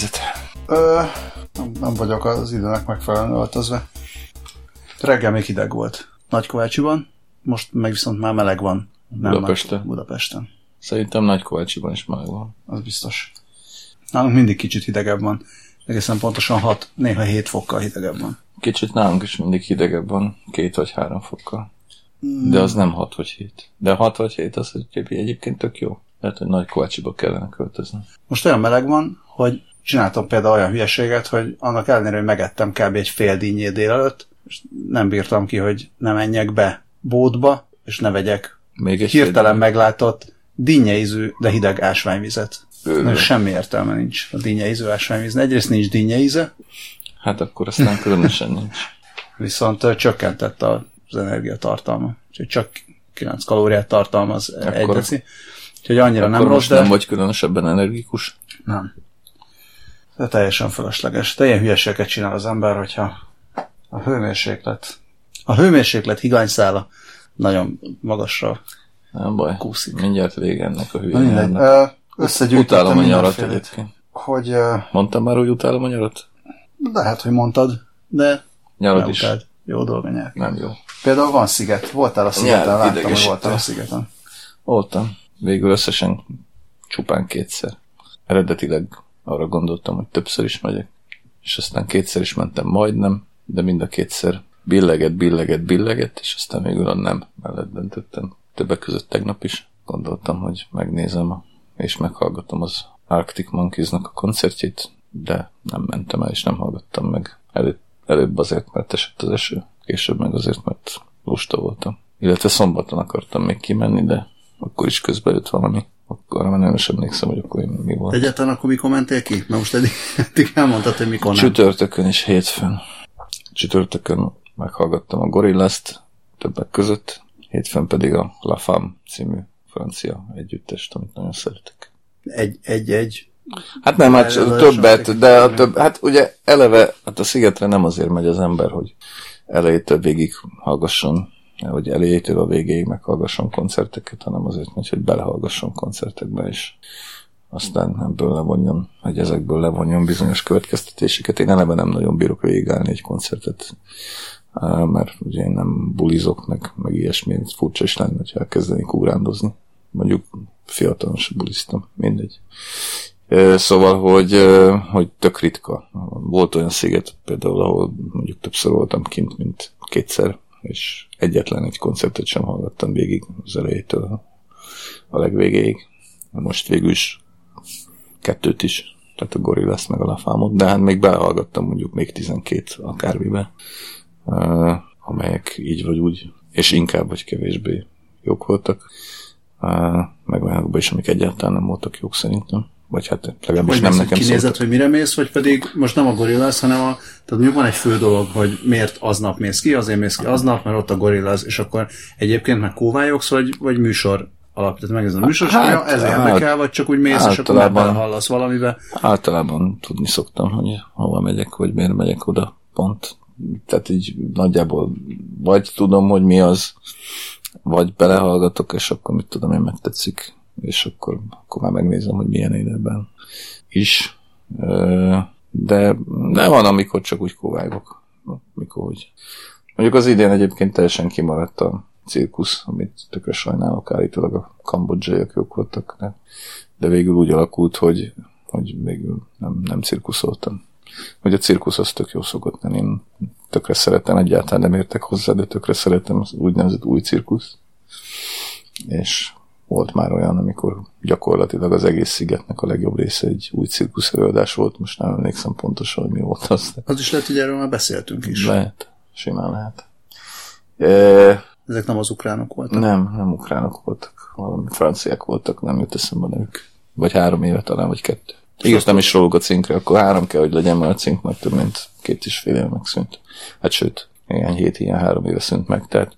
helyzet? Ö, nem, nem vagyok az időnek megfelelően öltözve. Reggel még hideg volt Nagykovácsiban, most meg viszont már meleg van. Nem Budapesten? Nagy- Budapesten, Szerintem Nagykovácsiban is meleg van. az biztos. Nálunk mindig kicsit hidegebb van. Egészen pontosan 6, néha 7 fokkal hidegebb van. Kicsit nálunk is mindig hidegebb van, két vagy három fokkal. De az nem 6 vagy 7. De 6 vagy 7 az egy- egyébként tök jó. Lehet, hogy Nagykovácsiba kellene költözni. Most olyan meleg van, hogy csináltam például olyan hülyeséget, hogy annak ellenére, hogy megettem kb. egy fél dinnyét délelőtt, és nem bírtam ki, hogy ne menjek be bótba, és ne vegyek Még egy hirtelen meglátott dinnyeízű, de hideg ásványvizet. Na, semmi értelme nincs a dinnyeízű ásványvíznek. Egyrészt nincs dinnyeíze, Hát akkor aztán különösen nincs. viszont csökkentett az energiatartalma. Úgyhogy csak 9 kalóriát tartalmaz Akkor, egy deci. Úgyhogy annyira nem Akkor rossz, most de nem vagy különösebben energikus. nem. De teljesen felesleges. De ilyen hülyeségeket csinál az ember, hogyha a hőmérséklet a hőmérséklet higanyszála nagyon magasra Nem baj. Kúszik. Mindjárt vége ennek a. Ö, Összegyűjtöttem a nyarat egyébként. Hogy Mondtam már, hogy utálom a nyarat? lehet, hogy mondtad, de Nyarad ne is. utáld. Jó dolga nyelv. Nem jó. Például van sziget. Voltál a szigeten, Nyelv láttam, hogy voltál a szigeten. Voltam. Végül összesen csupán kétszer. Eredetileg arra gondoltam, hogy többször is megyek. És aztán kétszer is mentem majdnem, de mind a kétszer billeget, billeget, billeget, és aztán végül a nem mellett döntöttem. Többek között tegnap is gondoltam, hogy megnézem és meghallgatom az Arctic Monkeys-nak a koncertjét, de nem mentem el, és nem hallgattam meg. Előbb, előbb azért, mert esett az eső, később meg azért, mert lusta voltam. Illetve szombaton akartam még kimenni, de akkor is közben jött valami. Akkor már nem is emlékszem, hogy akkor mi volt. Egyáltalán akkor mikor mentél ki? Mert most eddig, eddig elmondtad, hogy mikor nem. Csütörtökön és hétfőn. Csütörtökön meghallgattam a Gorillast többek között, hétfőn pedig a La Femme című francia együttest, amit nagyon szeretek. Egy, egy, egy. Hát nem, hát többet, de a több, hát ugye eleve, hát a szigetre nem azért megy az ember, hogy elejétől végig hallgasson, hogy elejétől a végéig meghallgasson koncerteket, hanem azért megy, hogy belehallgasson koncertekbe, és aztán ebből levonjon, hogy ezekből levonjon bizonyos következtetéseket. Én eleve nem nagyon bírok végigállni egy koncertet, mert ugye én nem bulizok, meg, meg ilyesmi, furcsa is lenne, hogyha elkezdenék ugrándozni. Mondjuk fiatalon sem buliztam, mindegy. Szóval, hogy, hogy tök ritka. Volt olyan sziget például, ahol mondjuk többször voltam kint, mint kétszer, és egyetlen egy koncertet sem hallgattam végig az elejétől a legvégéig. Most végül is kettőt is, tehát a Gorillaz meg a Lafámot, de hát még belehallgattam mondjuk még 12 akármibe, amelyek így vagy úgy, és inkább vagy kevésbé jók voltak, meg olyanokban is, amik egyáltalán nem voltak jók szerintem. Vagy hát legalábbis Hogy nem nekem kinézed, szóltak. hogy mire mész, vagy pedig most nem a gorillaz, hanem a, tehát mondjuk van egy fő dolog, hogy miért aznap mész ki, azért mész ki aznap, mert ott a gorillaz, és akkor egyébként meg kóvályogsz, vagy, vagy műsor alapját megnézed a műsor, Hát, hát, ez hát, érdekel, vagy csak úgy mész, és akkor már belehallasz valamibe. Általában tudni szoktam, hogy hova megyek, vagy miért megyek oda pont. Tehát így nagyjából vagy tudom, hogy mi az, vagy belehallgatok, és akkor mit tudom, én megtetszik, és akkor, akkor már megnézem, hogy milyen életben is. De, de van, amikor csak úgy kovágok. Mikor úgy. Mondjuk az idén egyébként teljesen kimaradt a cirkusz, amit tökre sajnálok, állítólag a kambodzsaiak jók voltak, de, de végül úgy alakult, hogy, hogy végül nem, nem cirkuszoltam. Hogy a cirkusz az tök jó szokott lenni, én tökre szeretem, egyáltalán nem értek hozzá, de tökre szeretem az úgynevezett új cirkusz. És volt már olyan, amikor gyakorlatilag az egész szigetnek a legjobb része egy új cirkusz előadás volt, most nem emlékszem pontosan, hogy mi volt az, Az is lehet, hogy erről már beszéltünk is. lehet, simán lehet. E, Ezek nem az ukránok voltak. nem, nem ukránok voltak, valami franciák voltak, nem jut eszembe nevük. Vagy három éve talán, vagy kettő. Írtam is róluk a cinkre, akkor három kell, hogy legyen, mert a cink már több mint két és fél éve megszűnt. Hát sőt, néhány hét, ilyen három éve szűnt meg, tehát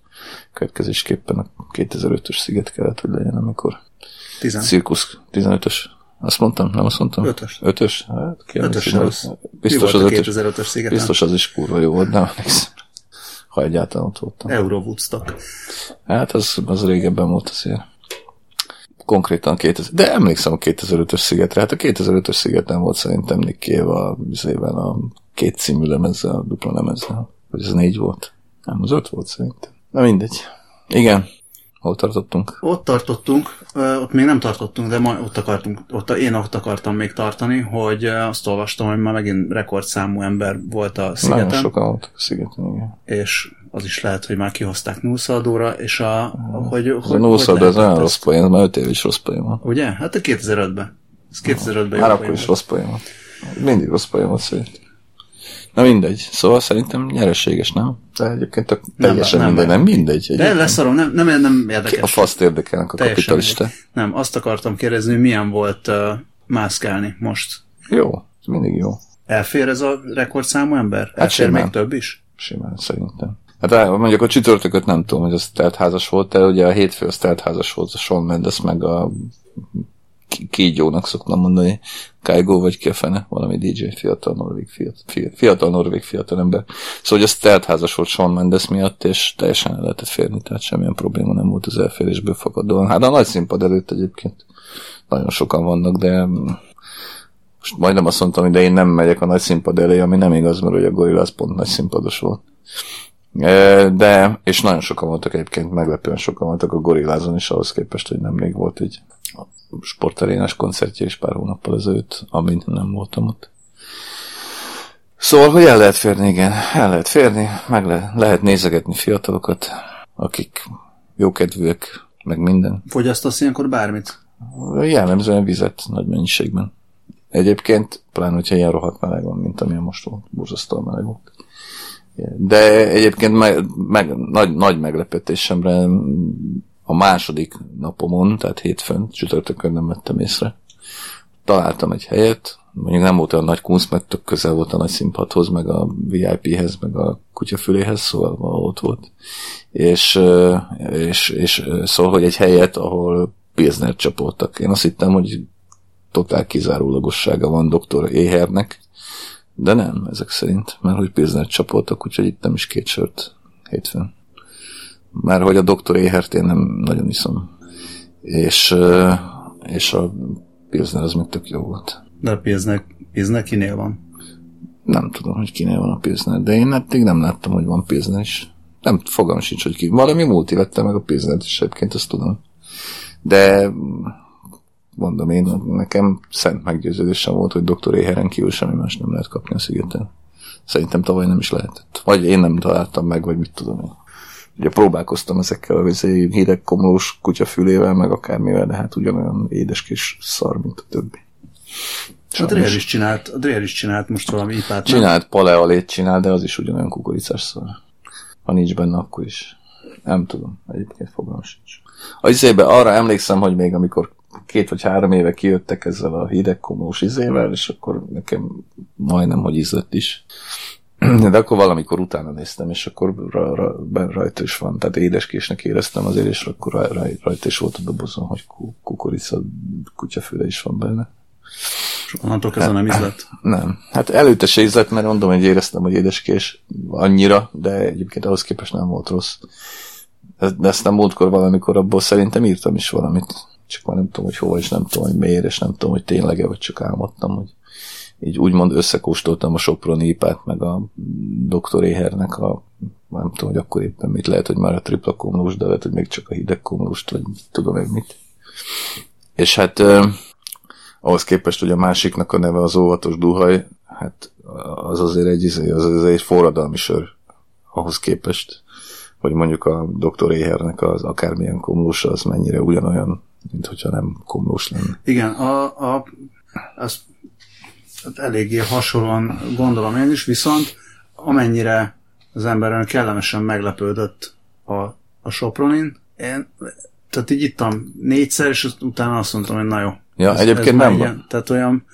következésképpen a 2005-ös sziget kellett, hogy legyen, amikor Tizen. cirkusz 15-ös. Azt mondtam, nem azt mondtam? Ötös. Ötös? Hát, ki Ötös. Mi Biztos az a ötös. 2005-ös szigeten? Biztos az is kurva jó volt, nem emlékszem. Ha egyáltalán ott voltam. Euro Woodstock. Hát az, az régebben volt azért. konkrétan 2000, de emlékszem a 2005-ös szigetre, hát a 2005-ös szigeten volt szerintem Nick Cave a, a két című lemezzel, a dupla lemezzel, vagy ez négy volt. Nem, az öt volt szerintem. Na mindegy. Igen. Hol tartottunk? Ott tartottunk, ott még nem tartottunk, de majd ott akartunk, ott én ott akartam még tartani, hogy azt olvastam, hogy már megint rekordszámú ember volt a szigeten. Nagyon sokan voltak a szigeten, igen. És az is lehet, hogy már kihozták nullszaldóra, és a... Hogy, az hogy, a nullszaldó, ez olyan rossz poén, ez már 5 év is rossz poén van. Ugye? Hát a 2005-ben. Ez 2005-ben Már akkor is rossz poén van. Mindig rossz poén van szerint. Na mindegy. Szóval szerintem nyereséges, nem? De egyébként tök teljesen nem, mindegy, nem, mindegy. Egyébként. De leszarom, nem, nem, nem érdekes. A faszt érdekelnek a teljesen kapitalista. Mindegy. Nem, azt akartam kérdezni, hogy milyen volt uh, mászkálni most. Jó, ez mindig jó. Elfér ez a rekordszámú ember? Hát Elfér még több is? Simán, szerintem. Hát mondjuk a csütörtököt nem tudom, hogy az teltházas volt, de ugye a hétfő az teltházas volt, a Sean Mendes meg a kígyónak szoktam mondani, Kaigo vagy ki valami DJ, fiatal norvég, fiatal, fiatal norvég fiatal ember. Szóval, hogy ez teltházas volt Sean Mendes miatt, és teljesen el lehetett férni, tehát semmilyen probléma nem volt az elférésből fakadóan. Hát a nagy színpad előtt egyébként nagyon sokan vannak, de most majdnem azt mondtam, hogy de én nem megyek a nagy színpad elé, ami nem igaz, mert ugye a Gorillaz pont nagy színpados volt. De, és nagyon sokan voltak egyébként, meglepően sokan voltak a Gorillázon is, ahhoz képest, hogy nem még volt egy sportarénás koncertje is pár hónappal ezelőtt, amint nem voltam ott. Szóval, hogy el lehet férni, igen, el lehet férni, meg le, lehet nézegetni fiatalokat, akik jókedvűek, meg minden. Fogyasztasz ilyenkor bármit? Jellemzően vizet nagy mennyiségben. Egyébként, pláne, hogyha ilyen rohadt meleg van, mint amilyen most volt, borzasztóan meleg volt. De egyébként meg, meg, nagy, nagy meglepetésemre a második napomon, tehát hétfőn, csütörtökön nem vettem észre. Találtam egy helyet, mondjuk nem volt olyan nagy kunsz, mert tök közel volt a nagy színpadhoz, meg a VIP-hez, meg a kutyafüléhez, szóval ott volt. És, és, és szóval, hogy egy helyet, ahol Pilsner csapoltak. Én azt hittem, hogy totál kizárólagossága van doktor Éhernek, de nem, ezek szerint, mert hogy Pilsner csapoltak, úgyhogy itt nem is két sört hétfőn. Már hogy a doktor Éhert én nem nagyon iszom. És, és a Pilsner az meg tök jó volt. De a Pilsner, Pilsner kinél van? Nem tudom, hogy kinél van a Pilsner, de én eddig nem láttam, hogy van Pilsner is. Nem fogam sincs, hogy ki. Valami multi vette meg a Pilsner-t, és egyébként ezt tudom. De mondom én, nekem szent meggyőződésem volt, hogy doktor Éheren kívül semmi más nem lehet kapni a szigeten. Szerintem tavaly nem is lehetett. Vagy én nem találtam meg, vagy mit tudom én. Ugye próbálkoztam ezekkel a hideg komlós kutyafülével, meg akármivel, de hát ugyanolyan édes kis szar, mint a többi. A Dreher is csinált, a Dreher is csinált most valami ipát. Csinált, nem? paleolét csinált, de az is ugyanolyan kukoricás szar. Ha nincs benne, akkor is. Nem tudom, egyébként fogalmam sincs. A izébe arra emlékszem, hogy még amikor két vagy három éve kijöttek ezzel a hidegkomós izével, és akkor nekem majdnem, hogy ízlett is. De akkor valamikor utána néztem, és akkor ra, ra, rajta is van. Tehát édeskésnek éreztem azért, és akkor rajta is volt a dobozon, hogy kukorica kutyafüle is van benne. És onnantól kezdve nem ízlett? Nem. Hát előtte se ízlett, mert mondom, hogy éreztem, hogy édeskés annyira, de egyébként ahhoz képest nem volt rossz. De ezt nem múltkor valamikor abból szerintem írtam is valamit. Csak már nem tudom, hogy hova, és nem tudom, hogy miért, és nem tudom, hogy tényleg-e, vagy csak álmodtam, hogy így úgymond összekóstoltam a Soproni ipát, meg a Dr. Éhernek a nem tudom, hogy akkor éppen mit lehet, hogy már a tripla komlós, de lehet, hogy még csak a hideg komlóst, vagy tudom én mit. És hát ahhoz képest, hogy a másiknak a neve az óvatos duhaj, hát az azért egy, izé, az azért egy forradalmi sör ahhoz képest, hogy mondjuk a Dr. Éhernek az akármilyen komlósa, az mennyire ugyanolyan, mint hogyha nem komlós lenne. Igen, a, a, hát eléggé hasonlóan gondolom én is, viszont amennyire az ember kellemesen meglepődött a, a Sopronin, én tehát így ittam négyszer, és utána azt mondtam, hogy na jó. Ja, ez, egyébként ez nem van. Tehát olyan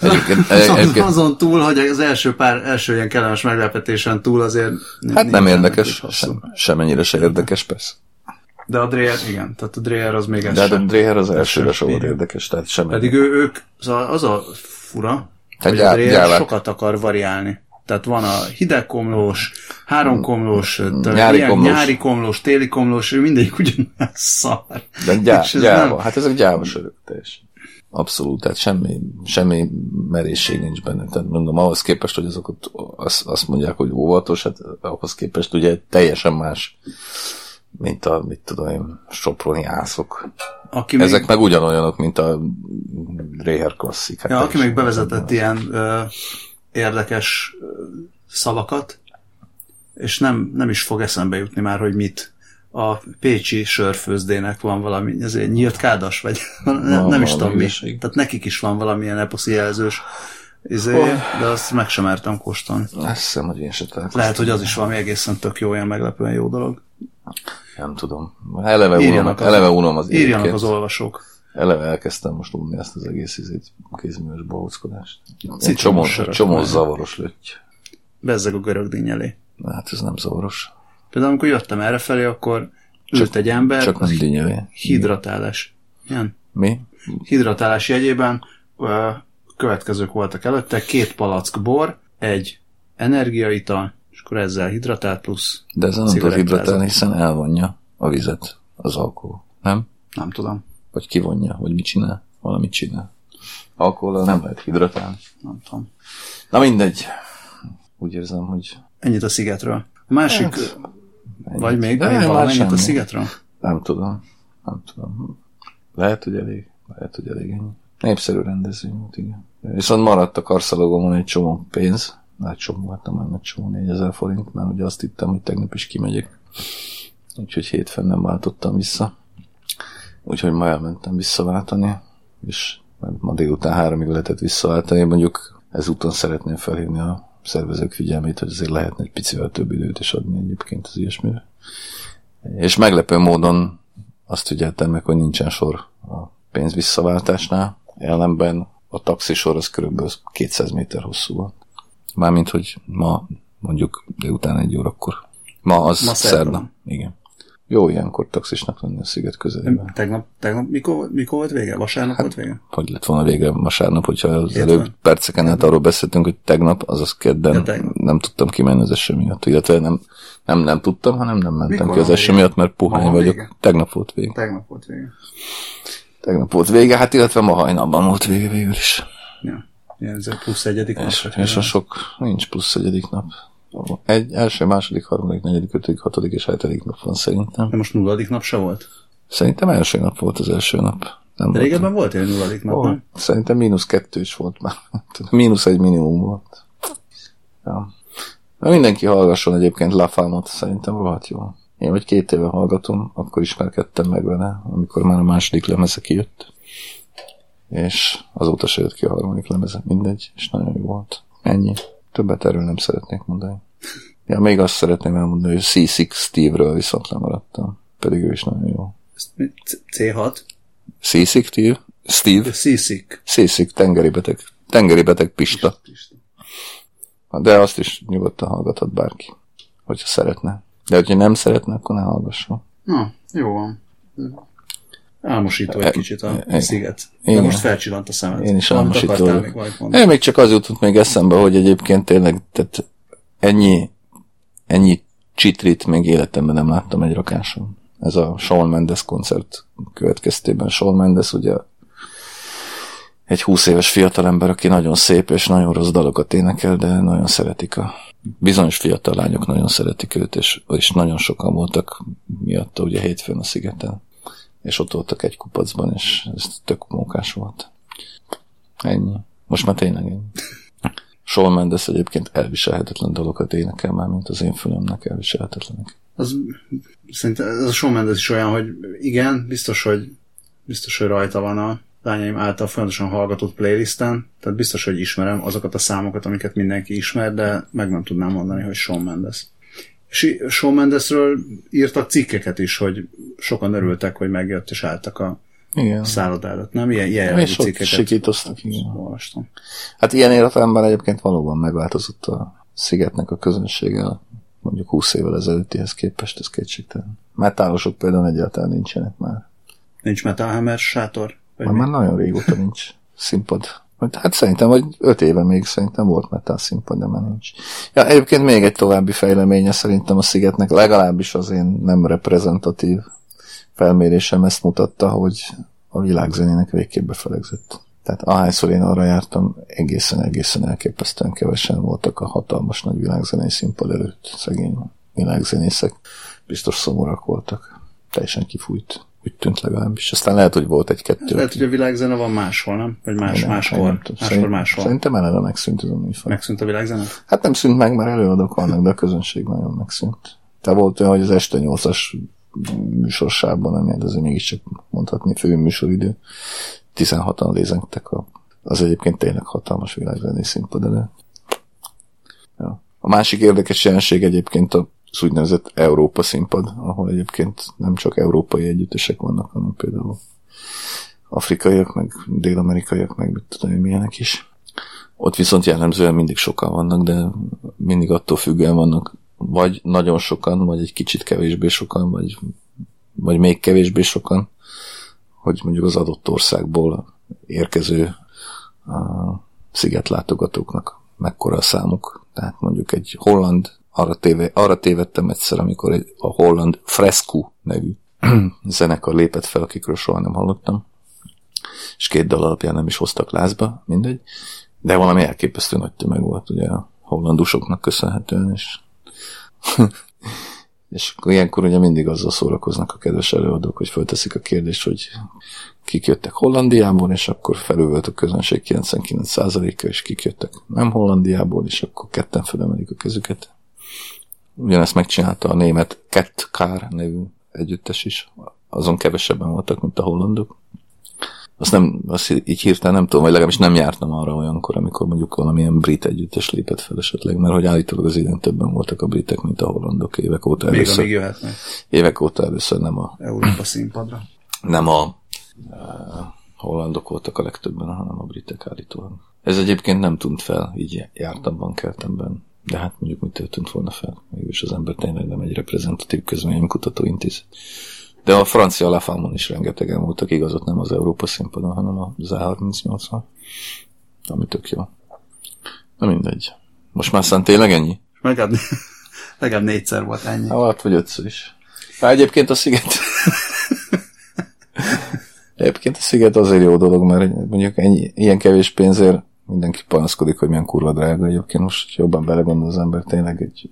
Egyébként, egyébként, azon túl, hogy az első pár, első ilyen kellemes meglepetésen túl azért... Hát nem érdekes, sem, semennyire se érdekes, persze. De a Dreher, igen, tehát a Dreher az még De hát a Dreher az elsőre sem volt érdekes, tehát sem. Pedig ő, ők, az a, az a fura, tehát hogy a Dreher gyávák. sokat akar variálni. Tehát van a hidegkomlós, háromkomlós, Nyári nyári, ilyen, komlós. nyári komlós, téli komlós, mindegyik ugyanaz szar. De gyá, ez gyáva. nem- Hát ezek gyáva sörök teljesen. Abszolút, tehát semmi, semmi merészség nincs benne. Tehát mondom, ahhoz képest, hogy azok ott azt, azt mondják, hogy óvatos, hát ahhoz képest ugye teljesen más, mint a, mit tudom én, soproni ászok. Aki még, Ezek meg ugyanolyanok, mint a Réher klasszik. Hát ja, aki még bevezetett ilyen ö, érdekes ö, szavakat, és nem, nem is fog eszembe jutni már, hogy mit. A Pécsi sörfőzdének van valami, ez egy nyílt kádas, vagy nem, nem is tudom mi. Tehát nekik is van valamilyen eposzi jelzős izé, Oh. de azt meg sem mertem kóstolni. Azt hiszem, hogy én se találkoztam. Lehet, hogy az is valami egészen tök jó, ilyen meglepően jó dolog. Nem tudom. Eleve unom, az- eleve unom az Írjanak éneket. az olvasók. Eleve elkezdtem most unni ezt az egész izét, kézműves bohóckodást. Csomó, csomó zavaros lötty. Bezzeg a görög dinny elé. Hát ez nem zavaros. Például amikor jöttem errefelé, akkor ült egy ember, Csak nem dinnyelé. hidratálás. Igen. Mi? Hidratálás jegyében következők voltak előtte, két palack bor, egy energiaital, akkor ezzel hidratált plusz, De ez nem tud hidratálni, hiszen elvonja a vizet, az alkohol. Nem? nem tudom, Vagy kivonja, vagy mit csinál? Valamit csinál. Alkohollal nem lehet hidratálni. nem tudom. Na mindegy. Úgy érzem, hogy Ennyit a szigetről. A másik, Hát, vagy még, De még valamennyit a szigetről? Nem tudom. Nem tudom. Lehet, hogy elég. Lehet, hogy elég ennyi. Népszerű rendezvény volt, igen. Viszont maradt a karszalagomon egy csomó pénz. Csomó volt, nem egy csomó 4000 forint, mert ugye azt hittem, hogy tegnap is kimegyek. Úgyhogy hétfőn nem váltottam vissza. Úgyhogy ma elmentem visszaváltani, és ma délután háromig lehetett visszaváltani. Mondjuk ezúton szeretném felhívni a szervezők figyelmét, hogy azért lehetne egy picivel több időt is adni egyébként az ilyesmire. És meglepő módon azt figyeltem meg, hogy nincsen sor a pénz visszaváltásnál, ellenben a taxisor az körülbelül 200 méter hosszú volt. Mármint, hogy ma mondjuk délután egy órakor. Ma az Ma szerda szerda. Igen. Jó ilyenkor taxisnak lenni a sziget közelében. Tegnap, tegnap mikor, mikor volt vége? Vasárnap volt vége? Hogy lett volna végre vasárnap, hogyha az Hétfőn. előbb perceken át arról beszéltünk, hogy tegnap, azaz kedden Ja, nem tudtam kimenni az eső miatt. Illetve nem, nem, nem tudtam, hanem nem mentem Mikor ki az eső vége? miatt, mert puhány vagyok. vége? Tegnap volt vége. Tegnap volt vége. Tegnap volt vége, hát illetve ma hajnalban volt vége végül is. Ja. Ez a plusz egyedik nap. És, és a sok, nincs plusz egyedik nap. Egy, első, második, harmadik, negyedik, ötödik, hatodik és hetedik nap van szerintem. De most nulladik nap se volt? Szerintem első nap volt az első nap. Nem De régebben volt egy nulladik nap, Oh, nem? szerintem mínusz kettő is volt már. mínusz egy minimum volt. Ja. Na, mindenki hallgasson egyébként Lafámot, szerintem rohadt jó. Én vagy két éve hallgatom, akkor ismerkedtem meg vele, amikor már a második lemeze kijött. És azóta se jött ki a harmadik lemeze, mindegy, és nagyon jó volt. Ennyi. Többet erről nem szeretnék mondani. Ja, még azt szeretném elmondani, hogy C6 Steve-ről viszont lemaradtam. Pedig ő is nagyon jó. Ezt mi- C- C6? C6 Steve? Steve? Seasick. Szészik, tengeri beteg. Tengeri beteg Pista. De azt is nyugodtan hallgathat bárki, hogyha szeretne. De hogyha nem szeretne, akkor ne hallgasson. Na, jó van. Álmosító egy kicsit a igen. sziget. De Igen. most felcsillant a szemed. Én is álmosító még? Én még csak az jutott még eszembe, hogy egyébként tényleg tehát ennyi, ennyi csitrit még életemben nem láttam egy rakáson. Ez a Shawn Mendes koncert következtében. Shawn Mendes ugye egy 20 éves fiatalember, aki nagyon szép és nagyon rossz dalokat énekel, de nagyon szeretik a bizonyos fiatal lányok nagyon szeretik őt, és, és nagyon sokan voltak miatta ugye hétfőn a szigeten. És ott voltak egy kupacban, és ez tök mókás volt. Ennyi. Most már tényleg ennyi. Shawn Mendes egyébként elviselhetetlen dalokat énekel már, mint az én fülemnek elviselhetetlenek. Az, szerintem ez a Shawn Mendes is olyan, hogy igen, biztos, hogy biztos, hogy rajta van a lányaim által folyamatosan hallgatott playlisten, tehát biztos, hogy ismerem azokat a számokat, amiket mindenki ismer, de meg nem tudnám mondani, hogy Shawn Mendes. Shawn Mendesről írtak cikkeket is, hogy sokan örültek, hogy megjött és álltak a Igen. szálloda előtt, nem? Ilyen, ilyen És ott cikkeket sikítoztak, igen. olvastam. Hát ilyen értelemben egyébként valóban megváltozott a szigetnek a közönsége mondjuk 20 évvel ezelőttihez képest, ez kétségtelen. Metálosok például egyáltalán nincsenek már. Nincs Metal Hammer sátor? Már, mi? már nagyon régóta nincs színpad. Hát szerintem, vagy öt éve még szerintem volt metal színpad, de már nincs. Ja, egyébként még egy további fejleménye szerintem a Szigetnek, legalábbis az én nem reprezentatív felmérésem ezt mutatta, hogy a világzenének végképp befelegzett. Tehát ahányszor én arra jártam, egészen-egészen elképesztően kevesen voltak a hatalmas nagy világzenei színpad előtt. Szegény világzenészek biztos szomorúak voltak. Teljesen kifújt. Úgy tűnt legalábbis. Aztán lehet, hogy volt egy-kettő. Lehet, hogy a világzene van máshol, nem? Vagy más, Nem, máskor. nem máskor. Szerint- máshol. Szerintem eleve megszűnt ez a műfaj. Megszűnt a világzene? Hát nem szűnt meg, mert előadók vannak, de a közönség nagyon megszűnt. Te volt olyan, hogy az este 8-as műsorsában, ami hát azért mégiscsak mondhatni fő műsoridő, 16-an lézengtek a, az egyébként tényleg hatalmas világzenei színpad elő. Ja. A másik érdekes jelenség egyébként az úgynevezett Európa színpad, ahol egyébként nem csak európai együttesek vannak, hanem például afrikaiak, meg dél-amerikaiak, meg mit tudom én milyenek is. Ott viszont jellemzően mindig sokan vannak, de mindig attól függően vannak vagy nagyon sokan, vagy egy kicsit kevésbé sokan, vagy, vagy még kevésbé sokan, hogy mondjuk az adott országból érkező a szigetlátogatóknak mekkora a számuk. Tehát mondjuk egy holland, arra, téve, arra tévedtem egyszer, amikor egy, a holland Fresco nevű zenekar lépett fel, akikről soha nem hallottam, és két dal alapján nem is hoztak lázba, mindegy, de valami elképesztő nagy tömeg volt ugye a hollandusoknak köszönhetően, és és ilyenkor ugye mindig azzal szórakoznak a kedves előadók, hogy fölteszik a kérdést, hogy kik jöttek Hollandiából, és akkor felülvölt a közönség 99%-a, és kik jöttek nem Hollandiából, és akkor ketten felemelik a kezüket. Ugyanezt megcsinálta a német Cat Car nevű együttes is. Azon kevesebben voltak, mint a hollandok. Azt, nem, azt így hirtelen nem tudom, vagy legalábbis nem jártam arra olyankor, amikor mondjuk valamilyen brit együttes lépett fel esetleg, mert hogy állítólag az idén többen voltak a britek, mint a hollandok évek óta Még először. amíg jöhetnek Évek óta először nem a, Európa színpadra. nem a uh, hollandok voltak a legtöbben, hanem a britek állítólag. Ez egyébként nem tűnt fel, így jártamban, kertemben. De hát mondjuk mitől tűnt volna fel? Mégis az ember tényleg nem egy reprezentatív közménykutató intézet. De a francia Lafamon is rengetegen voltak, igaz, ott nem az Európa színpadon, hanem az A38-on. Ami tök jó. Na mindegy. Most már aztán tényleg ennyi? Legalább, legalább négyszer volt ennyi. Hát, vagy ötször is. Hát egyébként a sziget... egyébként a sziget azért jó dolog, mert mondjuk ennyi, ilyen kevés pénzért mindenki panaszkodik, hogy milyen kurva drága. Egyébként most jobban belegondol az ember, tényleg egy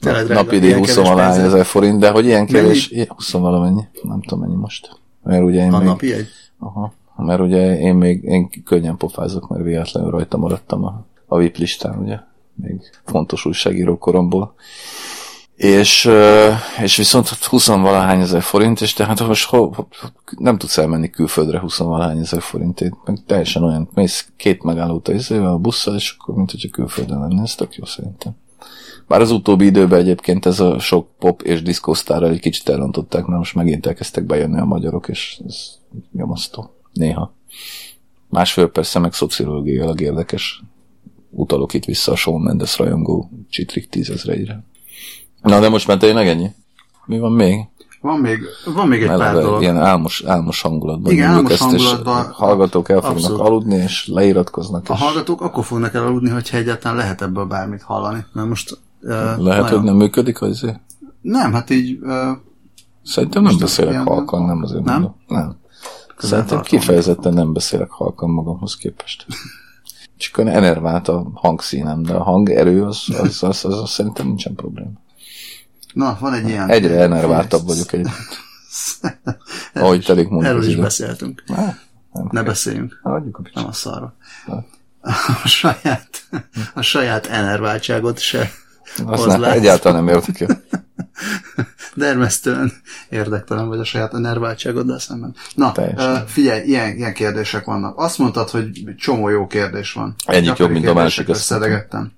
drága, napi díj ilyen 20 kevés valahány pénzért. ezer forint, de hogy ilyen kevés, ilyen 20 valamennyi, nem tudom mennyi most. Mert ugye én A még, napi egy? aha, mert ugye én még én könnyen pofázok, mert véletlenül rajta maradtam a, a VIP listán, ugye, még fontos újságíró koromból. És, és viszont 20 valahány ezer forint, és tehát most ho, nem tudsz elmenni külföldre 20 valahány ezer forintért, meg teljesen olyan, mész két megállót izével, a busszal, és akkor mint hogyha külföldön lenne, ez tök jó szerintem. Bár az utóbbi időben egyébként ez a sok pop és diszkósztárral egy kicsit elrontották, mert most megint elkezdtek bejönni a magyarok, és ez nyomasztó. Néha. Másfél persze meg szociológiailag érdekes. Utalok itt vissza a Shawn Mendes rajongó csitrik tízezreire. Na, de most már tényleg ennyi? Mi van még? Van még, van még egy pár Eleve dolog. ilyen álmos, álmos hangulatban. Igen, álmos ezt, és hangulatban. hallgatók el fognak Abszolút. aludni, és leiratkoznak. A és hallgatók akkor fognak elaludni, hogyha egyáltalán lehet ebből bármit hallani. Mert most uh, lehet, nagyon... hogy nem működik, azért? Nem, hát így uh, Szerintem nem beszélek halkan, nem azért Nem? mondom. Nem. Szerintem kifejezetten nem beszélek halkan magamhoz képest. Csak olyan enervált a hangszínem, de a hangerő az, az, az, az, az szerintem nincsen probléma. Na, van egy ilyen... Egyre enerváltabb vagyok egyébként. Ahogy telik mondjuk Erről is beszéltünk. Nem, Ne beszéljünk. Hagyjuk a picsát. Nem a szarra. A saját, a saját enerváltságot se Azt nem, egyáltalán nem érdekel. Dermesztően érdektelen vagy a saját enerváltságoddal szemben. Na, Teljesen. figyelj, ilyen, ilyen kérdések vannak. Azt mondtad, hogy csomó jó kérdés van. Egyik jobb, mint a másik, Összedegettem.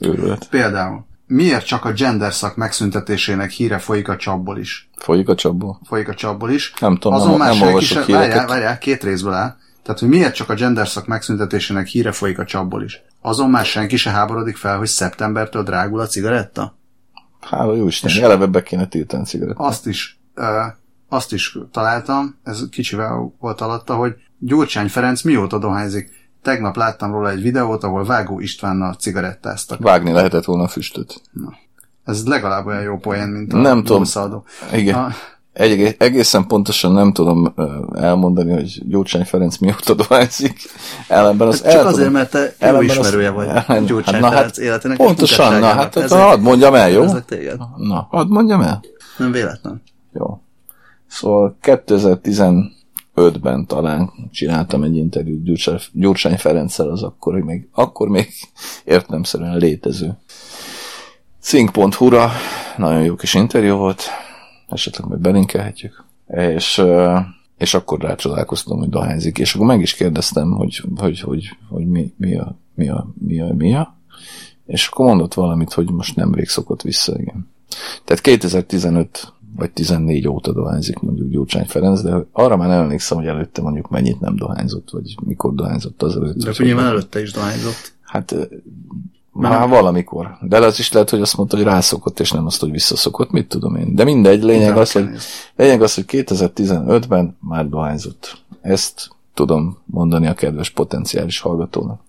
Őrület. Például, miért csak a gender szak megszüntetésének híre folyik a csapból is? Folyik a csapból? Folyik a csapból is. Nem tudom, Azon nem, már nem olvasok se... Várjál, várjál, két részből áll. Tehát, hogy miért csak a gender szak megszüntetésének híre folyik a csapból is? Azon már senki se háborodik fel, hogy szeptembertől drágul a cigaretta? Hála jó Isten, eleve be kéne tiltani cigarettát. azt is, ö, azt is találtam, ez kicsivel volt alatta, hogy Gyurcsány Ferenc mióta dohányzik. Tegnap láttam róla egy videót, ahol Vágó Istvánnal cigarettáztak. Vágni lehetett volna a füstöt. Ez legalább olyan jó poén, mint a Nem tudom. Domszaldó. Igen. A- Egy, egészen pontosan nem tudom elmondani, hogy Gyurcsány Ferenc mióta dohányzik. Ellenben az Csak el azért, tudom. mert te jó Ellenben az- ismerője vagy Ellen- Gyurcsány na Ferenc hát életének. Pontosan, na hát hát Ezért hadd mondjam el, jó? Téged. Na, hadd mondjam el. Nem véletlen. Jó. Szóval 2015-ben talán csináltam egy interjút Gyurcsány, Gyurcsány Ferenccel, az akkor még, akkor még értelemszerűen létező. Cink.hu-ra nagyon jó kis interjú volt, esetleg majd belinkelhetjük. És, és akkor rácsodálkoztam, hogy dohányzik, és akkor meg is kérdeztem, hogy, hogy, hogy, hogy mi, mi, a, mi, a, mi, a, mi a, és akkor mondott valamit, hogy most nemrég szokott vissza, igen. Tehát 2015 vagy 14 óta dohányzik mondjuk Gyurcsány Ferenc, de arra már nem emlékszem, hogy előtte mondjuk mennyit nem dohányzott, vagy mikor dohányzott az előtt. De akkor nyilván előtte is dohányzott. Hát ö, már valamikor. De az is lehet, hogy azt mondta, hogy rászokott, és nem azt, hogy visszaszokott, mit tudom én. De mindegy, lényeg az, hogy, lényeg az, hogy 2015-ben már dohányzott. Ezt tudom mondani a kedves potenciális hallgatónak.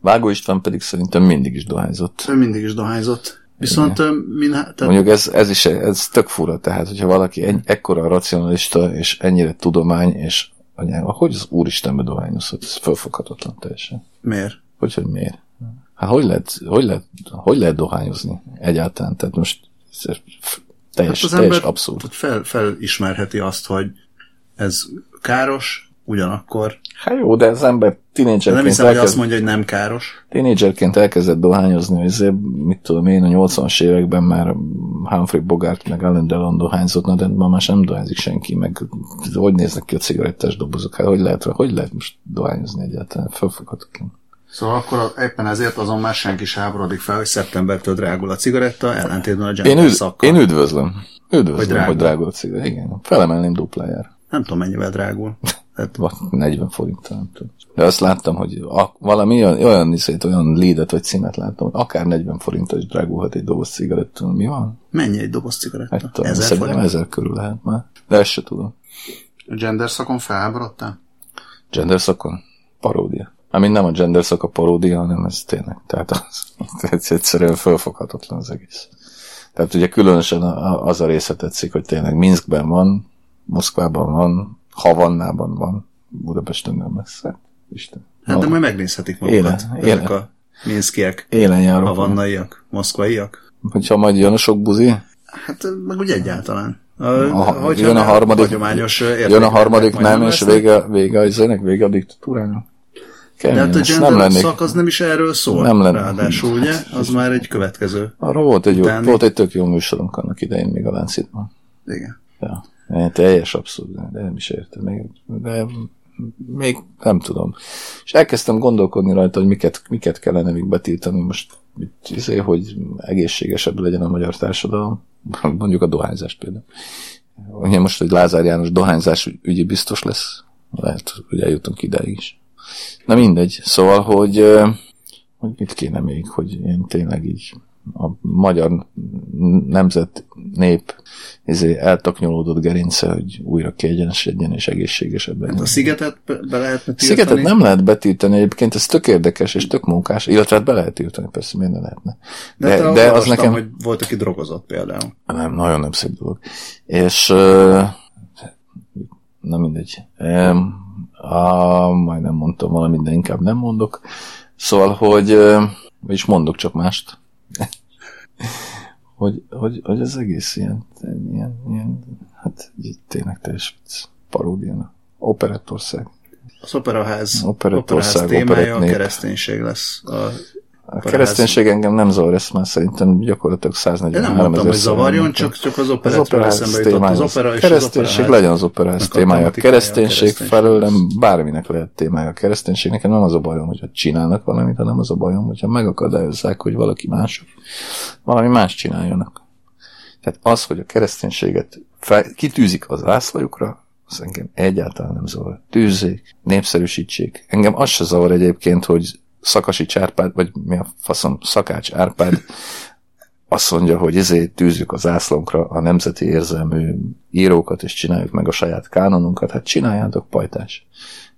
Vágó István pedig szerintem mindig is dohányzott. Ő mindig is dohányzott. Viszont min, tehát Mondjuk ez, ez is ez tök fura, tehát hogyha valaki egy, ekkora racionalista, és ennyire tudomány, és anyám, hogy az Úristenbe dohányozhat, ez fölfoghatatlan teljesen. miért? Hogy, hogy miért? Hát hogy lehet, hogy lehet, hogy lehet dohányozni egyáltalán? Tehát most teljes, Hát az teljes ember abszurd. Fel, felismerheti azt, hogy ez káros, ugyanakkor. Hát jó, de az ember De nem tínédzserként, hiszem, hogy azt elkezd, mondja, hogy nem káros. tínédzserként elkezdett dohányozni, hogy ezért, mit tudom én, a 80-as években már Humphrey Bogart meg Alan Delon dohányzott, na de ma már sem dohányzik senki, meg hogy néznek ki a cigarettás dobozok, hát hogy lehet, hogy lehet most dohányozni egyáltalán, fölfoghatatlan. Szóval akkor éppen ezért azon már senki sem háborodik fel, hogy szeptembertől drágul a cigaretta, ellentétben a Én, gender üd, szakkal. én üdvözlöm. Üdvözlöm, Hogy drágul. hogy drágul a cigaret. Igen, felemelném duplájára. Nem tudom, mennyivel drágul. Tehát, Vagy 40 forint, nem tudom. De azt láttam, hogy a, valami olyan, olyan, iszét, olyan leadet vagy címet láttam, hogy akár 40 forintos is drágulhat egy doboz cigarettől. Mi van? mennyi egy doboz cigaretta? Hát tudom, Ezer szerintem forint? ezer körül lehet már. De ezt se tudom. A gender szakon felháborodtál? Gender szakon? Paródia. Ami nem a gender szak a paródia, hanem ez tényleg. Tehát az, ez egyszerűen fölfoghatatlan az egész. Tehát ugye különösen az a része tetszik, hogy tényleg Minskben van, Moszkvában van, Havannában van, Budapesten nem messze. Isten. Hát de majd megnézhetik magukat. Élet, Ezek élet. a minszkiek, Élen járok. havannaiak, moszkvaiak. Hogyha majd jön a sok buzi, Hát meg úgy egyáltalán. A, a, hogyha jön a harmadik, hagyományos jön a harmadik nem, és lesznek. vége, vége a izének, vége a diktatúrának. De Kemény, hát a gender nem lennék. szak az nem is erről szól. Nem lenne. Ráadásul, ugye? Az már egy következő. Arra volt egy, jó, volt egy tök jó műsorunk annak idején még a Láncitban. Igen. Ja. Én teljes abszurd, de nem is értem. Még, de még nem tudom. És elkezdtem gondolkodni rajta, hogy miket, miket kellene még betiltani most, mit, izé, hogy egészségesebb legyen a magyar társadalom. Mondjuk a dohányzást például. Ugye most, hogy Lázár János dohányzás ügyi biztos lesz, lehet, hogy eljutunk idáig is. Na mindegy. Szóval, hogy, hogy mit kéne még, hogy én tényleg így a magyar nemzet, nép izé, eltaknyolódott gerince, hogy újra kiegyenesedjen és egészségesebb legyen. Hát a szigetet be, be lehetne tiltani. Szigetet nem lehet betiltani, egyébként ez tök érdekes és tök munkás, illetve hát be lehet tiltani, persze minden lehetne. De, De, de, az nekem hogy volt, aki drogozott például. nem, nagyon nem szép dolog. És ö, na mindegy. Um, a, majdnem mondtam valamit, de inkább nem mondok. Szóval, hogy vagyis mondok csak mást. Hogy, hogy, hogy az egész ilyen, ilyen, ilyen hát így tényleg teljes paródia. Operettország. Az operaház, Operettország, operaház témája a operettnép. kereszténység lesz. A, A kereszténység engem nem zavar, ezt már szerintem gyakorlatilag én 143 nem mondtam, hogy zavarjon, csak, csak az Az operettről operáz eszembe jutott. Az opera és kereszténység az legyen az a témája. A kereszténység kereszténység. felől nem bárminek lehet témája. A kereszténység nekem nem az a bajom, hogyha csinálnak valamit, hanem az a bajom, hogyha megakadályozzák, hogy valaki más, valami más csináljanak. Tehát az, hogy a kereszténységet fel, kitűzik az zászlajukra, az engem egyáltalán nem zavar. Tűzzék, népszerűsítsék. Engem az se zavar egyébként, hogy Szakasi Árpád, vagy mi a faszom, Szakács Árpád azt mondja, hogy ezért tűzzük az zászlónkra a nemzeti érzelmű írókat, és csináljuk meg a saját kánonunkat. Hát csináljátok, pajtás.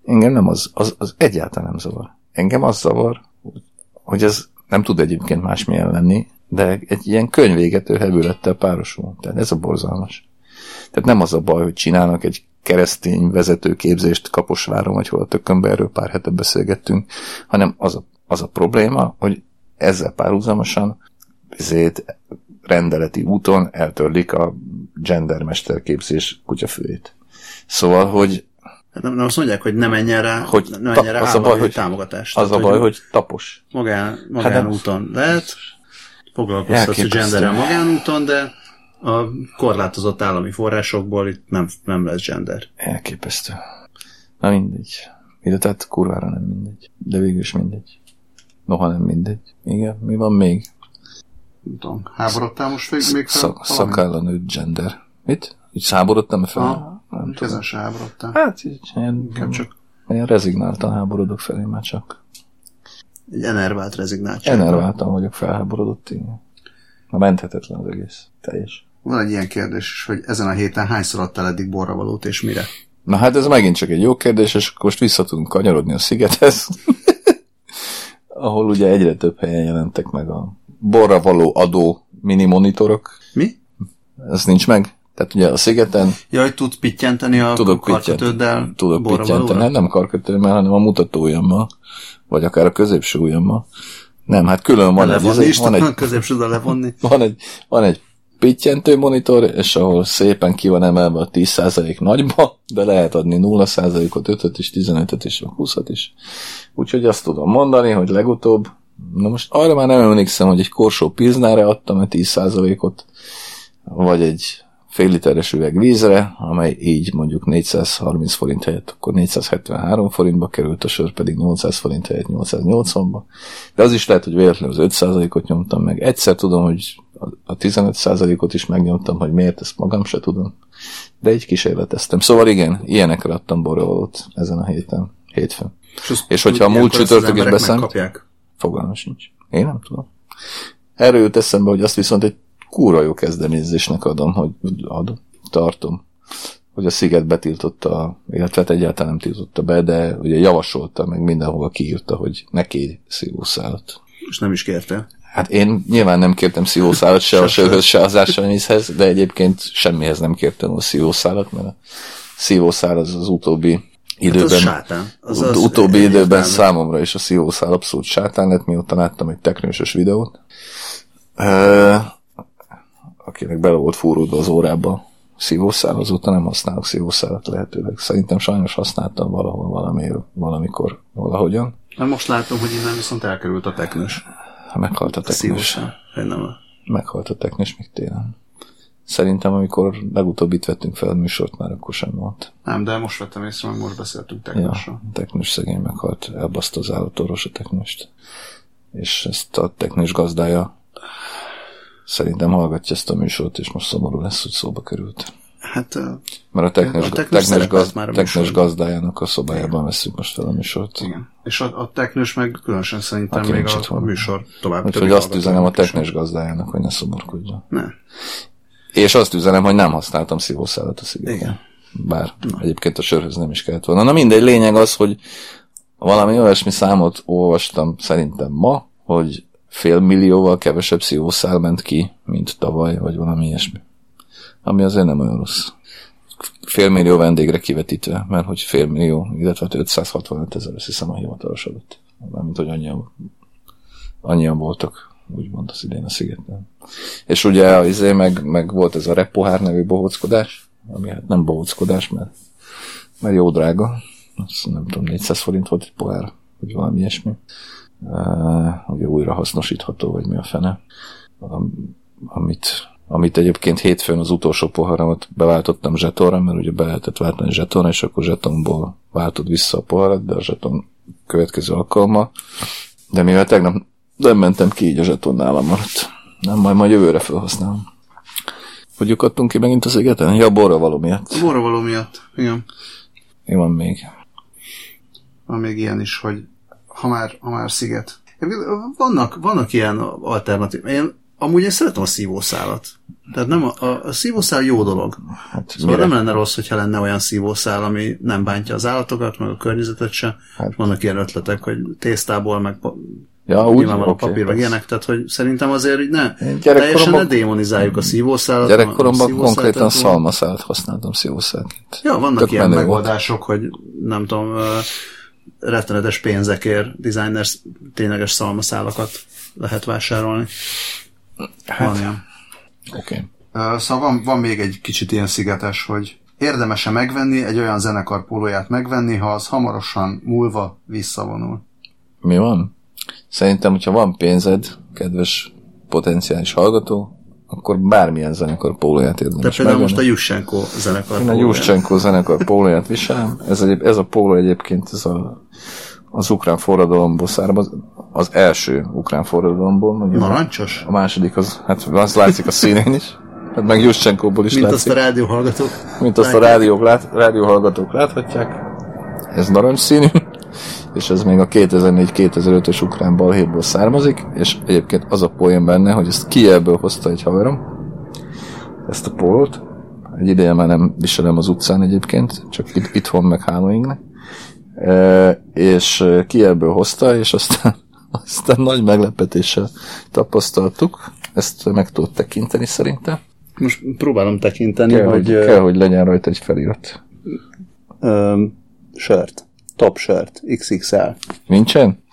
Engem nem az, az, az egyáltalán nem zavar. Engem az zavar, hogy ez nem tud egyébként másmilyen lenni, de egy ilyen könyvégető hevülettel párosul. Tehát ez a borzalmas. Tehát nem az a baj, hogy csinálnak egy keresztény vezetőképzést Kaposváron, vagy hol a tökönbe, erről pár hete beszélgettünk, hanem az a, az a probléma, hogy ezzel párhuzamosan ezért rendeleti úton eltörlik a gendermesterképzés kutyafőjét. Szóval, hogy nem, nem azt mondják, hogy nem menjen rá, hogy nem menjen rá az a baj, hogy, támogatást. Az a baj, hogy tapos. Magán, magánúton hát lehet, foglalkoztatsz a genderrel magánúton, de a korlátozott állami forrásokból itt nem, nem lesz gender. Elképesztő. Na mindegy. Ide tehát kurvára nem mindegy. De végül is mindegy. Noha nem mindegy. Igen, mi van még? Nem tudom, háborodtál most még, még fel? Szak, szakálla nőtt gender. Mit? Így száborodtam fel? Ha, nem tudom. Se háborodtál. Hát így, ilyen, csak ilyen rezignáltan háborodok felé már csak. Egy enervált rezignáltság. Enerváltan vagyok felháborodott, igen. Na menthetetlen az egész. Teljes. Van egy ilyen kérdés is, hogy ezen a héten hányszor adtál eddig borravalót, és mire? Na hát ez megint csak egy jó kérdés, és akkor most vissza tudunk kanyarodni a szigethez, ahol ugye egyre több helyen jelentek meg a borravaló adó mini monitorok. Mi? Ez nincs meg? Tehát ugye a szigeten... Jaj, tudsz pittyenteni a tudok karkötőddel? Tudok pittyenteni, hát nem karkötőmmel, hanem a mutatóujjammal, vagy akár a középső ujjammal. Nem, hát külön van egy... Is van egy, levonni. Van egy, van egy pittyentő monitor, és ahol szépen ki van emelve a 10% nagyba, de lehet adni 0%-ot, 5-öt is, 15-öt is, 20-at is. Úgyhogy azt tudom mondani, hogy legutóbb, na most arra már nem emlékszem, hogy egy korsó pilznára adtam a 10%-ot, vagy egy fél literes üveg vízre, amely így mondjuk 430 forint helyett akkor 473 forintba került, a sör pedig 800 forint helyett 880-ba. De az is lehet, hogy véletlenül az 5%-ot nyomtam meg. Egyszer tudom, hogy a 15%-ot is megnyomtam, hogy miért, ezt magam se tudom. De egy kísérleteztem. Szóval igen, ilyenekre adtam borravalót ezen a héten, hétfőn. És, és hogyha a múlt csütörtök is beszem, fogalmam sincs. Én nem tudom. Erről jut eszembe, hogy azt viszont egy kúra jó kezdeményezésnek adom, hogy adom, tartom, hogy a Sziget betiltotta, illetve hát egyáltalán nem tiltotta be, de ugye javasolta, meg mindenhol kiírta, hogy ne kérj szívószálat. És nem is kérte. Hát én nyilván nem kértem szívószálat se a sörhöz, se az ásványvízhez, de egyébként semmihez nem kértem a szívószálat, mert a szívószál az az utóbbi időben, hát az az az utóbbi időben értelme. számomra is a szívószál abszolút sátán lett, mióta láttam egy teknősös videót akinek bele volt fúródva az órába szívószál, azóta nem használok szívószálat lehetőleg. Szerintem sajnos használtam valahol valami, valamikor, valahogyan. Na most látom, hogy innen viszont elkerült a teknős. Meghalt a teknős. Meghalt a teknős még télen. Szerintem, amikor legutóbb itt vettünk fel a műsort, már akkor sem volt. Nem, de most vettem észre, hogy most beszéltünk teknősről. Ja, teknős szegény meghalt, elbaszta az állatorvos a teknőst. És ezt a teknős gazdája Szerintem hallgatja ezt a műsort, és most szomorú lesz, hogy szóba került. Hát, Mert a technes, a technes, technes, gaz, a technes gazdájának a szobájában Igen. veszünk most fel a műsort. Igen. És a, a technős meg különösen szerintem Aki még a, a műsor tovább. Úgyhogy azt üzenem a technes gazdájának, hogy ne szomorkodjon. Ne. És azt üzenem, hogy nem használtam szívószálat a szigeten. Igen. Bár Na. egyébként a sörhöz nem is kellett volna. Na mindegy, lényeg az, hogy valami olyasmi számot olvastam szerintem ma, hogy fél millióval kevesebb szívószál ment ki, mint tavaly, vagy valami ilyesmi. Ami azért nem olyan rossz. Fél vendégre kivetítve, mert hogy fél millió, illetve 565 ezer, azt hiszem a hivatalos adat. Mármint, hogy annyian, annyian voltak, úgymond az idén a szigeten. És ugye az izé meg, meg volt ez a repohár nevű bohóckodás, ami hát nem bohóckodás, mert, mert jó drága. Azt nem tudom, 400 forint volt egy pohár, vagy valami ilyesmi ugye újra hasznosítható, vagy mi a fene, amit, amit egyébként hétfőn az utolsó poharamat beváltottam zsetonra, mert ugye be lehetett váltani zsetonra, és akkor zsetonból váltod vissza a poharat, de a zseton következő alkalma. De mivel tegnap nem mentem ki, így a zseton nálam maradt. Nem, majd majd jövőre felhasználom. Hogy lyukadtunk ki megint az égeten? Ja, borra való miatt. A borra való miatt, igen. Mi van még? Van még ilyen is, hogy ha már, ha már sziget. Vannak, vannak ilyen alternatív. Én amúgy én szeretem a szívószálat. Tehát nem a, a, a szívószál jó dolog. Hát, Szóval mire? nem lenne rossz, hogyha lenne olyan szívószál, ami nem bántja az állatokat, meg a környezetet se. Hát. Vannak ilyen ötletek, hogy tésztából, meg pa- Ja, úgy? Oké, papír, meg persze. ilyenek, tehát hogy szerintem azért így ne, teljesen ne démonizáljuk a szívószálat. gyerekkoromban a szívószálat, konkrétan szalmaszállat használtam szívószálként. Ja, vannak Tök ilyen menő volt. megoldások, hogy nem tudom, rettenetes pénzekért designers tényleges szalmaszálakat lehet vásárolni. Hát, Van ilyen. Oké. Ö, Szóval van, van még egy kicsit ilyen szigetes, hogy érdemese megvenni, egy olyan zenekar pólóját megvenni, ha az hamarosan múlva visszavonul. Mi van? Szerintem, hogyha van pénzed, kedves potenciális hallgató, akkor bármilyen zenekar pólóját De érdemes például most a. Yushchenko zenekar Én a. Juszcsenko zenekar pólóját viselem. Ez, egyéb, ez a póló egyébként ez a, az ukrán forradalomból származ, az első ukrán forradalomból. Narancsos? A második az, hát az látszik a színén is. Hát meg Juszcsenkóból is Mint azt látszik. a rádióhallgatók. Mint azt a rádiók lát, rádióhallgatók láthatják. Ez narancsszínű, és ez még a 2004-2005-ös ukrán balhéból származik, és egyébként az a poén benne, hogy ezt Kielből hozta egy haverom, ezt a pólót. Egy ideje már nem viselem az utcán egyébként, csak itt, itthon meg Hanoingnek. E, és Kielből hozta, és aztán, aztán nagy meglepetéssel tapasztaltuk. Ezt meg tudod tekinteni szerintem. Most próbálom tekinteni, Kell, hogy, kell, hogy legyen rajta egy felirat. um, shirt, top shirt, XXL. Nincsen?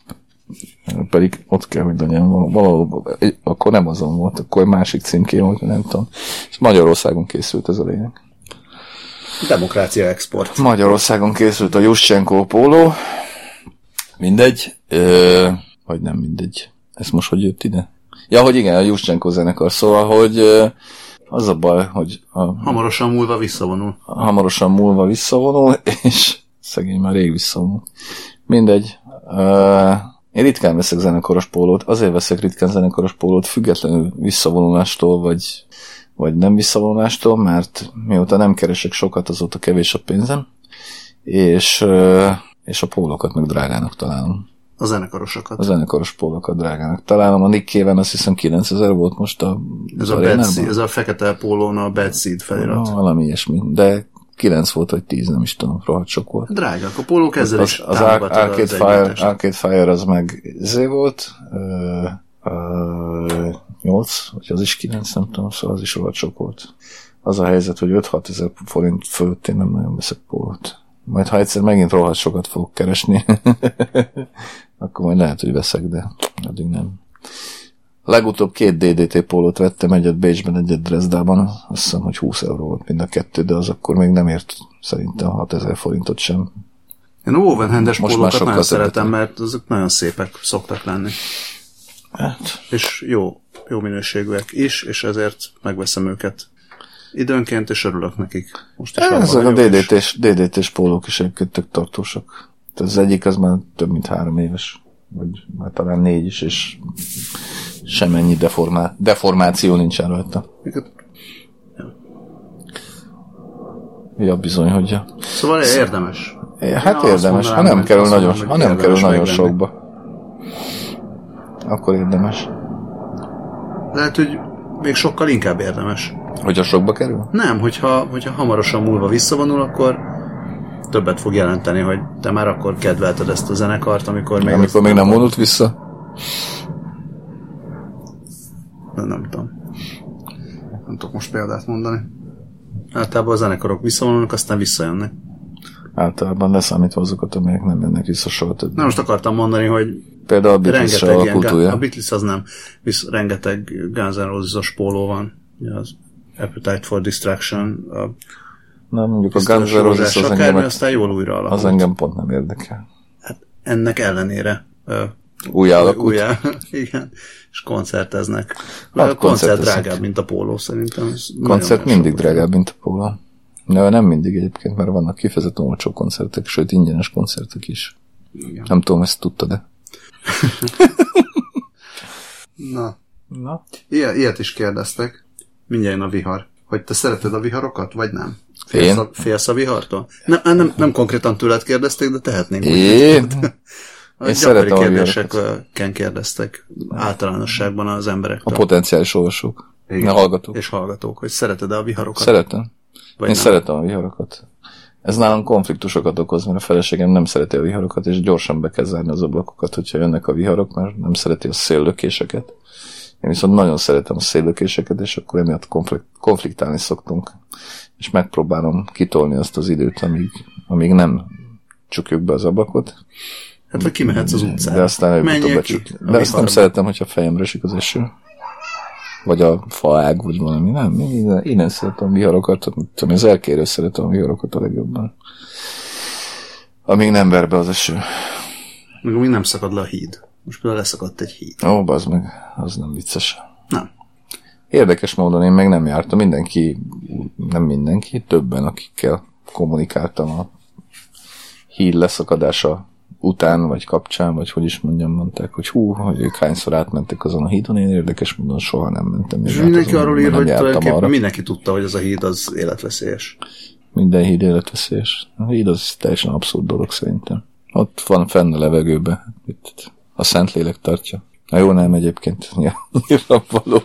Pedig ott kell, hogy legyen val- valahol. Akkor nem azon volt, akkor egy másik címké volt, nem tudom. És Magyarországon készült ez a lényeg. Demokrácia export. Magyarországon készült a Juszcsenko póló. Mindegy. Ö, vagy nem mindegy. Ez most hogy jött ide? Ja, hogy igen, a Juszcsenko zenekar. Szóval, hogy ö, az a baj, hogy a, Hamarosan múlva visszavonul. hamarosan múlva visszavonul, és szegény már rég visszavonul. Mindegy. Uh, én ritkán veszek zenekaros pólót, azért veszek ritkán zenekaros pólót, függetlenül visszavonulástól, vagy, vagy nem visszavonulástól, mert mióta nem keresek sokat, azóta kevés a pénzem, és, uh, és a pólókat meg drágának találom. A zenekarosokat. A zenekaros pólókat drágának találom. A Nick Cave-en azt hiszem 9000 volt most a Ez a, seed, ez a fekete pólón a Bad Seed felirat. Ah, valami ilyesmi, de 9 volt, vagy 10, nem is tudom, rohadt sok volt. Drágák, a pólók ezzel Az, is az Arcade, az Fire. Arcade Fire az meg zé volt, ö, ö, 8, vagy az is 9, nem tudom, szóval az is rohadt sok volt. Az a helyzet, hogy 5-6 ezer forint fölött én nem nagyon veszek pólót. Majd ha egyszer megint rohadt sokat fogok keresni, akkor majd lehet, hogy veszek, de addig nem. Legutóbb két DDT pólót vettem, egyet Bécsben, egyet Dresdában, azt hiszem, hogy 20 euró volt mind a kettő, de az akkor még nem ért szerintem 6000 forintot sem. Én Ovenhandes Most már pólókat nagyon szeretem. szeretem, mert azok nagyon szépek szoktak lenni. Hát, És jó, jó minőségűek is, és ezért megveszem őket időnként, és örülök nekik. Most is abban ezek a DDT-s, DDT-s pólók is egyébként tök tartósak. Tehát az egyik az már több mint három éves, vagy már talán négy is, és semennyi deformá- deformáció nincsen rajta. Ja, bizony, hogy ja. Szóval érdemes. Hát azt érdemes, ha mondanám, nem hogy- kerül nagyon, mondom, ha nem kerül nagyon sokba. Akkor érdemes. Lehet, hogy még sokkal inkább érdemes. Hogyha sokba kerül? Nem, hogyha, hogyha hamarosan múlva visszavonul, akkor többet fog jelenteni, hogy te már akkor kedvelted ezt a zenekart, amikor még... Amikor még nem vonult vissza? Nem, nem tudom. Nem tudok most példát mondani. Általában a zenekarok visszavonulnak, aztán visszajönnek. Általában leszámítva azokat, amelyek nem jönnek vissza soha többet. Na most akartam mondani, hogy Például a Beatles rengeteg a ilyen, kultúrja. a Beatles az nem, visz rengeteg Guns N' Roses póló van. Az Appetite for Distraction, a Na, mondjuk a Guns N' Roses az engem, aztán jól újra alakult. az engem pont nem érdekel. Hát ennek ellenére Új alakult. újjá, igen, és koncerteznek. Hát a koncert drágább, mint a póló szerintem. Koncert mindig drágább, mint a póló. De nem mindig egyébként, mert vannak kifejezetten olcsó koncertek, sőt ingyenes koncertek is. Igen. Nem tudom, ezt tudtad de. Na, Na. ilyet, ilyet is kérdeztek. Mindjárt a vihar. Hogy te szereted a viharokat, vagy nem? Én? Félsz a, félsz a vihartól? Nem, nem, nem, konkrétan tőled kérdezték, de tehetnénk. Én? A Én szeretem a kérdéseken kérdeztek általánosságban az A emberektől. potenciális olvasók. Igen. A hallgatók. És hallgatók, hogy szereted-e a viharokat? Szeretem. vagy Én nem? szeretem a viharokat. Ez nálam konfliktusokat okoz, mert a feleségem nem szereti a viharokat, és gyorsan be kell zárni az ablakokat, hogyha jönnek a viharok, mert nem szereti a széllökéseket. Én viszont nagyon szeretem a széllökéseket, és akkor emiatt konflikt, konfliktálni szoktunk. És megpróbálom kitolni azt az időt, amíg, amíg nem csukjuk be az ablakot. Hát vagy kimehetsz az utcára. De aztán előbb-utóbb a De azt nem szeretem, hogyha fejemre esik az eső. Vagy a faág, vagy valami. Nem, én, én nem szeretem viharokat. Tudom, az elkérő szeretem a viharokat a legjobban. Amíg nem ver be az eső. Meg még nem szakad le a híd. Most például leszakadt egy híd. Ó, bazd meg, az nem vicces. Nem. Érdekes módon én meg nem jártam. Mindenki, nem mindenki, többen, akikkel kommunikáltam a híd leszakadása után, vagy kapcsán, vagy hogy is mondjam, mondták, hogy hú, hogy ők hányszor átmentek azon a hídon, én érdekes módon soha nem mentem. És mindenki arról ír, hogy tulajdonképpen arra. mindenki tudta, hogy ez a híd az életveszélyes. Minden híd életveszélyes. A híd az teljesen abszurd dolog szerintem. Ott van fenn a levegőben. Itt a Szentlélek tartja. Na jó, nem egyébként. Nyilvánvaló.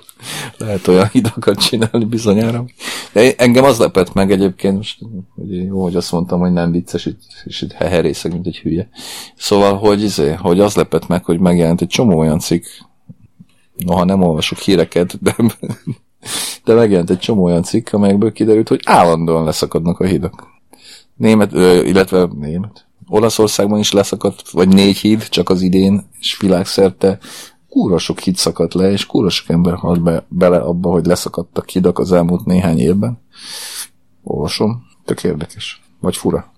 Lehet olyan hidakat csinálni bizonyára. De engem az lepett meg egyébként, most hogy jó, hogy azt mondtam, hogy nem vicces, itt, és itt heherészek, mint egy hülye. Szóval, hogy, izé, hogy az lepett meg, hogy megjelent egy csomó olyan cikk, noha nem olvasok híreket, de, de megjelent egy csomó olyan cikk, amelyekből kiderült, hogy állandóan leszakadnak a hidak. Német, illetve német. Olaszországban is leszakadt, vagy négy híd, csak az idén, és világszerte kúra sok híd szakadt le, és kúra sok ember halt be, bele abba, hogy leszakadtak hidak az elmúlt néhány évben. Olvasom, tök érdekes. Vagy fura.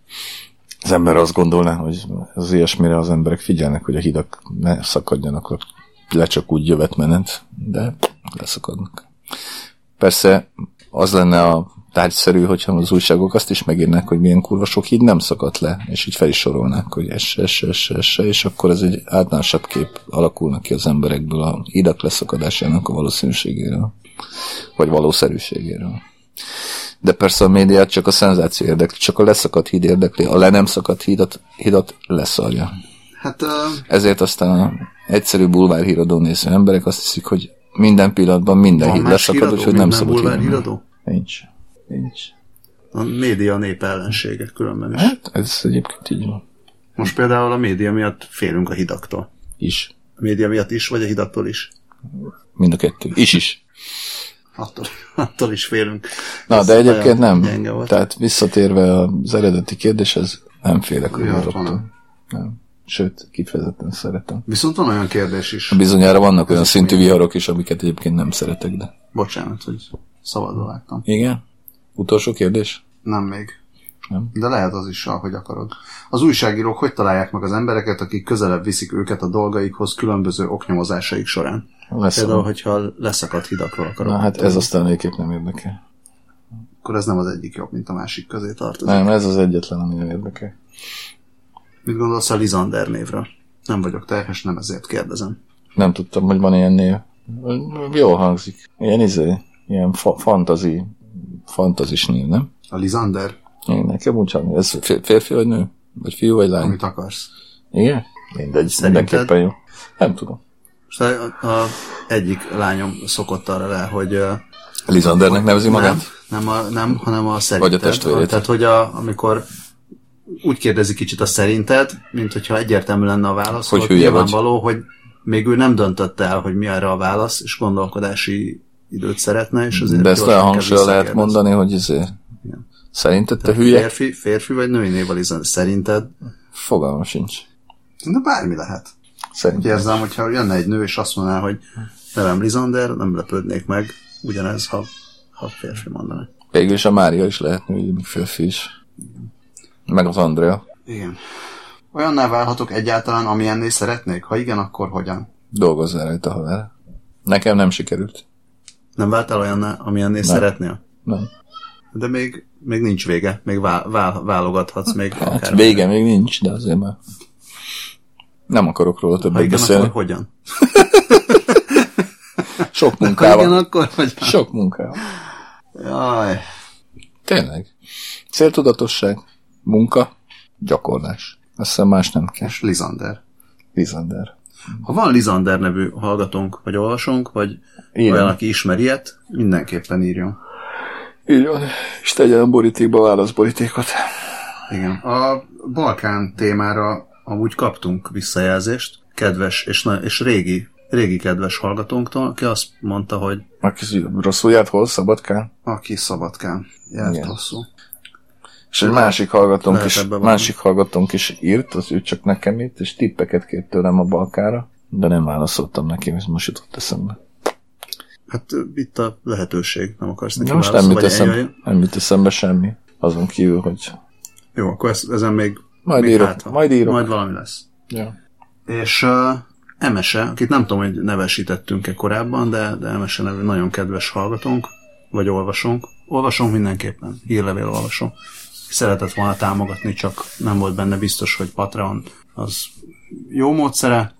Az ember azt gondolná, hogy az ilyesmire az emberek figyelnek, hogy a hidak ne szakadjanak le csak úgy jövetmenet, de leszakadnak. Persze az lenne a tárgyszerű, hogyha az újságok azt is megírnák, hogy milyen kurva sok híd nem szakadt le, és így fel is sorolnák, hogy esse, esse, esse, esse, és akkor ez egy általánosabb kép alakulnak ki az emberekből a hidak leszakadásának a valószínűségéről, vagy valószerűségéről. De persze a médiát csak a szenzáció érdekli, csak a leszakadt híd érdekli, a le nem szakadt hídat, hidat leszarja. Hát uh, Ezért aztán a egyszerű bulvár híradó néző emberek azt hiszik, hogy minden pillanatban minden híd leszakad, úgyhogy nem szabad híradó? Nincs. Nincs. A média nép ellensége különben is. Hát ez egyébként így van. Most például a média miatt félünk a hidaktól. Is. A média miatt is, vagy a hidaktól is? Mind a kettő. Is is. Attól, attól is félünk. Na, Ez de egyébként nem. Tehát visszatérve az eredeti kérdéshez, nem félek a híraktól. van. Nem. Sőt, kifejezetten szeretem. Viszont van olyan kérdés is. Bizonyára vannak olyan szintű viharok is, amiket egyébként nem szeretek, de... Bocsánat, hogy szabadba vágtam. Igen? Utolsó kérdés? Nem még. Nem. De lehet az is, ahogy akarod. Az újságírók hogy találják meg az embereket, akik közelebb viszik őket a dolgaikhoz különböző oknyomozásaik során? Lesz Például, hogyha leszakadt hidakról akarod. Na hát ez aztán végképp nem érdekel. Akkor ez nem az egyik jobb, mint a másik közé tartozik. Nem, ez az egyetlen, ami nem érdekel. Mit gondolsz a Lizander névről? Nem vagyok terhes, nem ezért kérdezem. Nem tudtam, hogy van ilyen név. Jól hangzik. Ilyen izé, ilyen fa- fantazi, fantazis név, nem? A Lizander, Én nekem úgy hangzik. Ez fér- férfi vagy nő? Vagy fiú vagy lány? amit akarsz. Igen? Mindegy, Szerinted? mindenképpen jó. Nem tudom. Most a, a egyik lányom szokott arra rá, hogy Lizandernek nevezi nem, magát? nem, a, nem, hanem a szerinted. testvérét. Tehát, hogy a, amikor úgy kérdezi kicsit a szerinted, mint hogyha egyértelmű lenne a válasz, Hogy hülye vagy. nyilvánvaló, hogy még ő nem döntötte el, hogy mi erre a válasz, és gondolkodási időt szeretne, és azért De ezt olyan kell hangsúlyra lehet mondani, hogy izé, Igen. szerinted te hülye? Férfi, férfi vagy női név a Lizander? Szerinted? Fogalmam sincs. De bármi lehet. Szerintem. érzem, hogyha jönne egy nő, és azt mondaná, hogy nevem Lizander, nem lepődnék meg, ugyanez, ha, ha férfi mondaná. Végül is a Mária is lehet női, férfi is. Meg az Andrea. Igen. Olyanná válhatok egyáltalán, amilyenné szeretnék? Ha igen, akkor hogyan? Dolgozzál rajta, haver. Nekem nem sikerült. Nem váltál olyanná, amilyenné szeretnél? Nem. De még, még nincs vége, még vál, vál, válogathatsz még Hát vége még nincs, de azért már nem akarok róla Ha többet igen, beszélni. akkor hogyan? Sok Ha igen, munkával. akkor hogyan? Sok munkával. Jaj. Tényleg. Céltudatosság, munka, gyakorlás. Azt hiszem más nem kell. És Lizander. Lizander. Ha van Lizander nevű hallgatónk, vagy olvasónk, vagy Írjon. olyan, aki ismer ilyet, mindenképpen írjon. Van. És tegyen a borítékba válaszborítékot. Igen. A Balkán témára amúgy kaptunk visszajelzést, kedves és, na- és régi, régi kedves hallgatónktól, aki azt mondta, hogy Aki rosszul járt hol, Szabadkán? aki Szabadkán járt Igen. rosszul. És egy másik hallgatónk Lehet is, másik hallgatónk is írt, az ő csak nekem írt, és tippeket kért tőlem a balkára, de nem válaszoltam neki, ez most jutott eszembe. Hát itt a lehetőség, nem akarsz neki most nem jut, eszembe, nem jut eszembe semmi, azon kívül, hogy Jó, akkor ezt, ezen még, Majd még írok, hátra. majd írok. Majd valami lesz. ja. És uh, Emese, akit nem tudom, hogy nevesítettünk-e korábban, de, de Emese nevű nagyon kedves hallgatónk, vagy olvasónk. Olvasónk mindenképpen, hírlevél olvasó. Szeretett volna támogatni, csak nem volt benne biztos, hogy Patreon az jó módszere.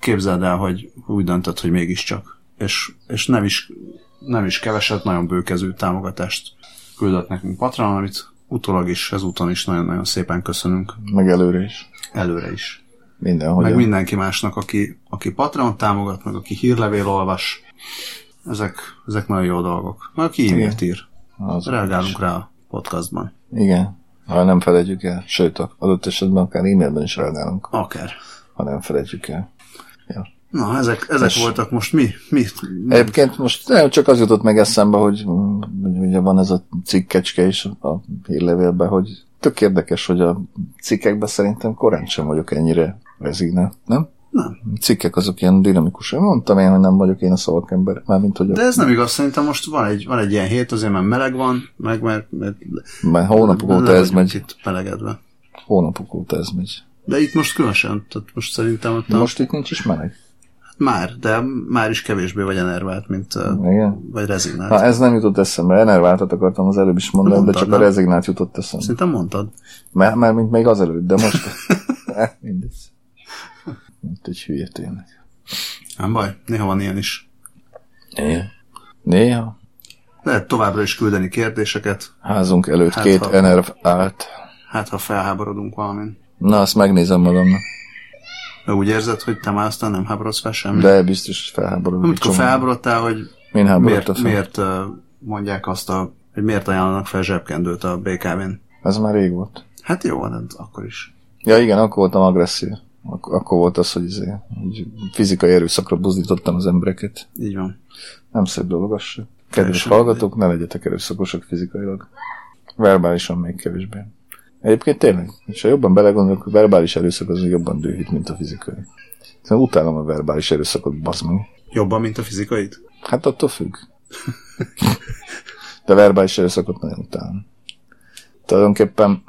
Képzeld el, hogy úgy döntött, hogy mégiscsak. És, és nem, is, nem is keveset, nagyon bőkezű támogatást küldött nekünk Patreon, amit utólag is, ezúton is nagyon-nagyon szépen köszönünk. meg előre is. Előre is Mindenhogy. meg mindenki másnak, aki, aki Patreon támogat, meg aki hírlevél olvas. Ezek, ezek nagyon jó dolgok. Meg aki e-mailt ír. Az Reagálunk rá a podcastban. Igen, ha nem felejtjük el. Sőt, adott esetben akár e-mailben is reagálunk, Akár. ha nem felejtjük el. Ja. Na, ezek, ezek És- voltak most mi? mi? Egyébként most nem, csak az jutott meg eszembe, hogy ugye van ez a cikkecske is a hírlevélben, hogy tök érdekes, hogy a cikkekben szerintem korán sem vagyok ennyire rezignált, nem? Nem. A cikkek azok ilyen dinamikusak. Mondtam én, hogy nem vagyok én a szavak ember, mármint, hogy De ez nem igaz, szerintem most van egy, van egy ilyen hét, azért mert meleg van, meg mert, mert már hónapok óta ez megy. itt melegedve. Hónapok óta ez megy. De itt most különösen, tehát most szerintem ott De a, most itt nincs is meleg. már, de már is kevésbé vagy enervált, mint Igen. vagy rezignált. Na, ez nem jutott eszembe. Enerváltat akartam az előbb is mondani, de Mondtad, csak a nem? rezignált jutott eszembe. Szerintem mondtad. Már, már mint még azelőtt, de most... mindegy. Mint egy hülye tényleg. Nem baj, néha van ilyen is. Néha. Néha. Lehet továbbra is küldeni kérdéseket, Házunk előtt Hát, két ha- enerv állt. hát ha felháborodunk valamin. Na, azt megnézem magamnak. Úgy érzed, hogy te már aztán nem háborodsz fel semmi? De biztos, hogy felháborodok. Amikor felháborodtál, hogy Min miért, fel? miért mondják azt, a, hogy miért ajánlanak fel zsebkendőt a BKV-n. Ez már rég volt. Hát jó, de akkor is. Ja igen, akkor voltam agresszív. Ak- akkor volt az, hogy, izé, hogy fizikai erőszakra buzdítottam az embereket. Így van. Nem szép dolog az se. Kedves Teljesen hallgatók, ne legyetek erőszakosak fizikailag. Verbálisan még kevésbé. Egyébként tényleg, és ha jobban belegondolok, a verbális erőszak az jobban dühít, mint a fizikai. Szóval utálom a verbális erőszakot, bazd meg. Jobban, mint a fizikait? Hát attól függ. De verbális erőszakot nagyon utálom. Tulajdonképpen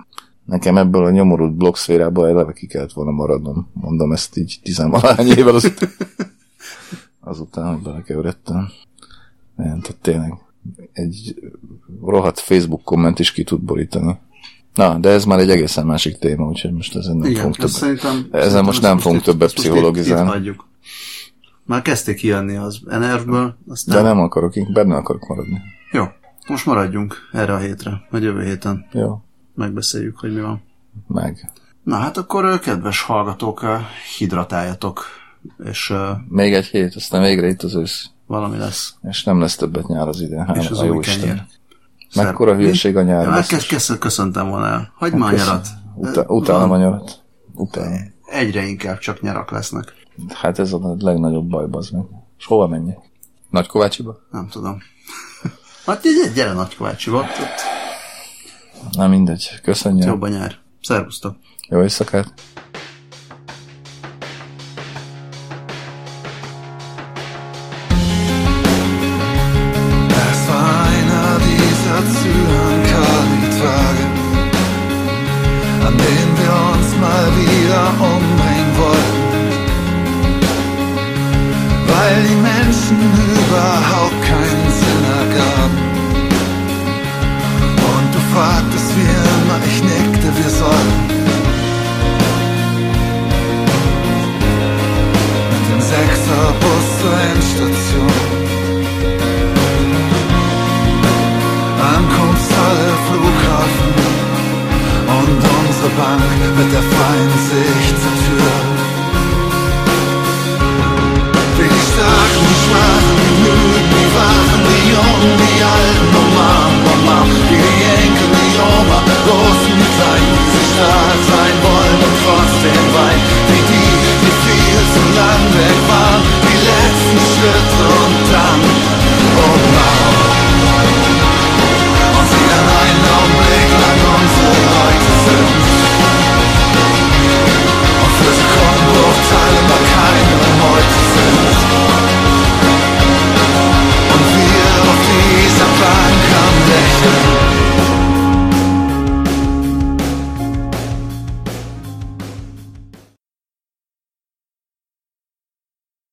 nekem ebből a nyomorult blogszférából eleve ki kellett volna maradnom. Mondom ezt így tizenvalány évvel az, azután, hogy belekeveredtem. Nem, tehát tényleg egy rohadt Facebook komment is ki tud borítani. Na, de ez már egy egészen másik téma, úgyhogy most ezen nem Igen, fogunk többet. szerintem... Ezen szerintem most nem fogunk többet pszichologizálni. itt. Már kezdték kijönni az NR-ből, aztán... De nem akarok, én benne akarok maradni. Jó, most maradjunk erre a hétre, vagy jövő héten Jó, megbeszéljük, hogy mi van. meg. Na hát akkor, kedves hallgatók, hidratáljatok, és Még egy hét, aztán végre itt az ősz. valami lesz. És nem lesz többet nyár az idén. Hát, és az új Isten. Mekkora hülyeség a nyár. Ja, kezd, kezd, köszöntem volna el. Hagyd már a nyarat. Uta- utálom a nyarat. Utálom. Egyre inkább csak nyarak lesznek. Hát ez a legnagyobb baj, bazd meg. És hova menjek? Nagykovácsiba? Nem tudom. Hát gyere Nagykovácsiba, ott, ott Na mindegy. Köszönjük. jobb a nyár. Szervusztok! Jó éjszakát.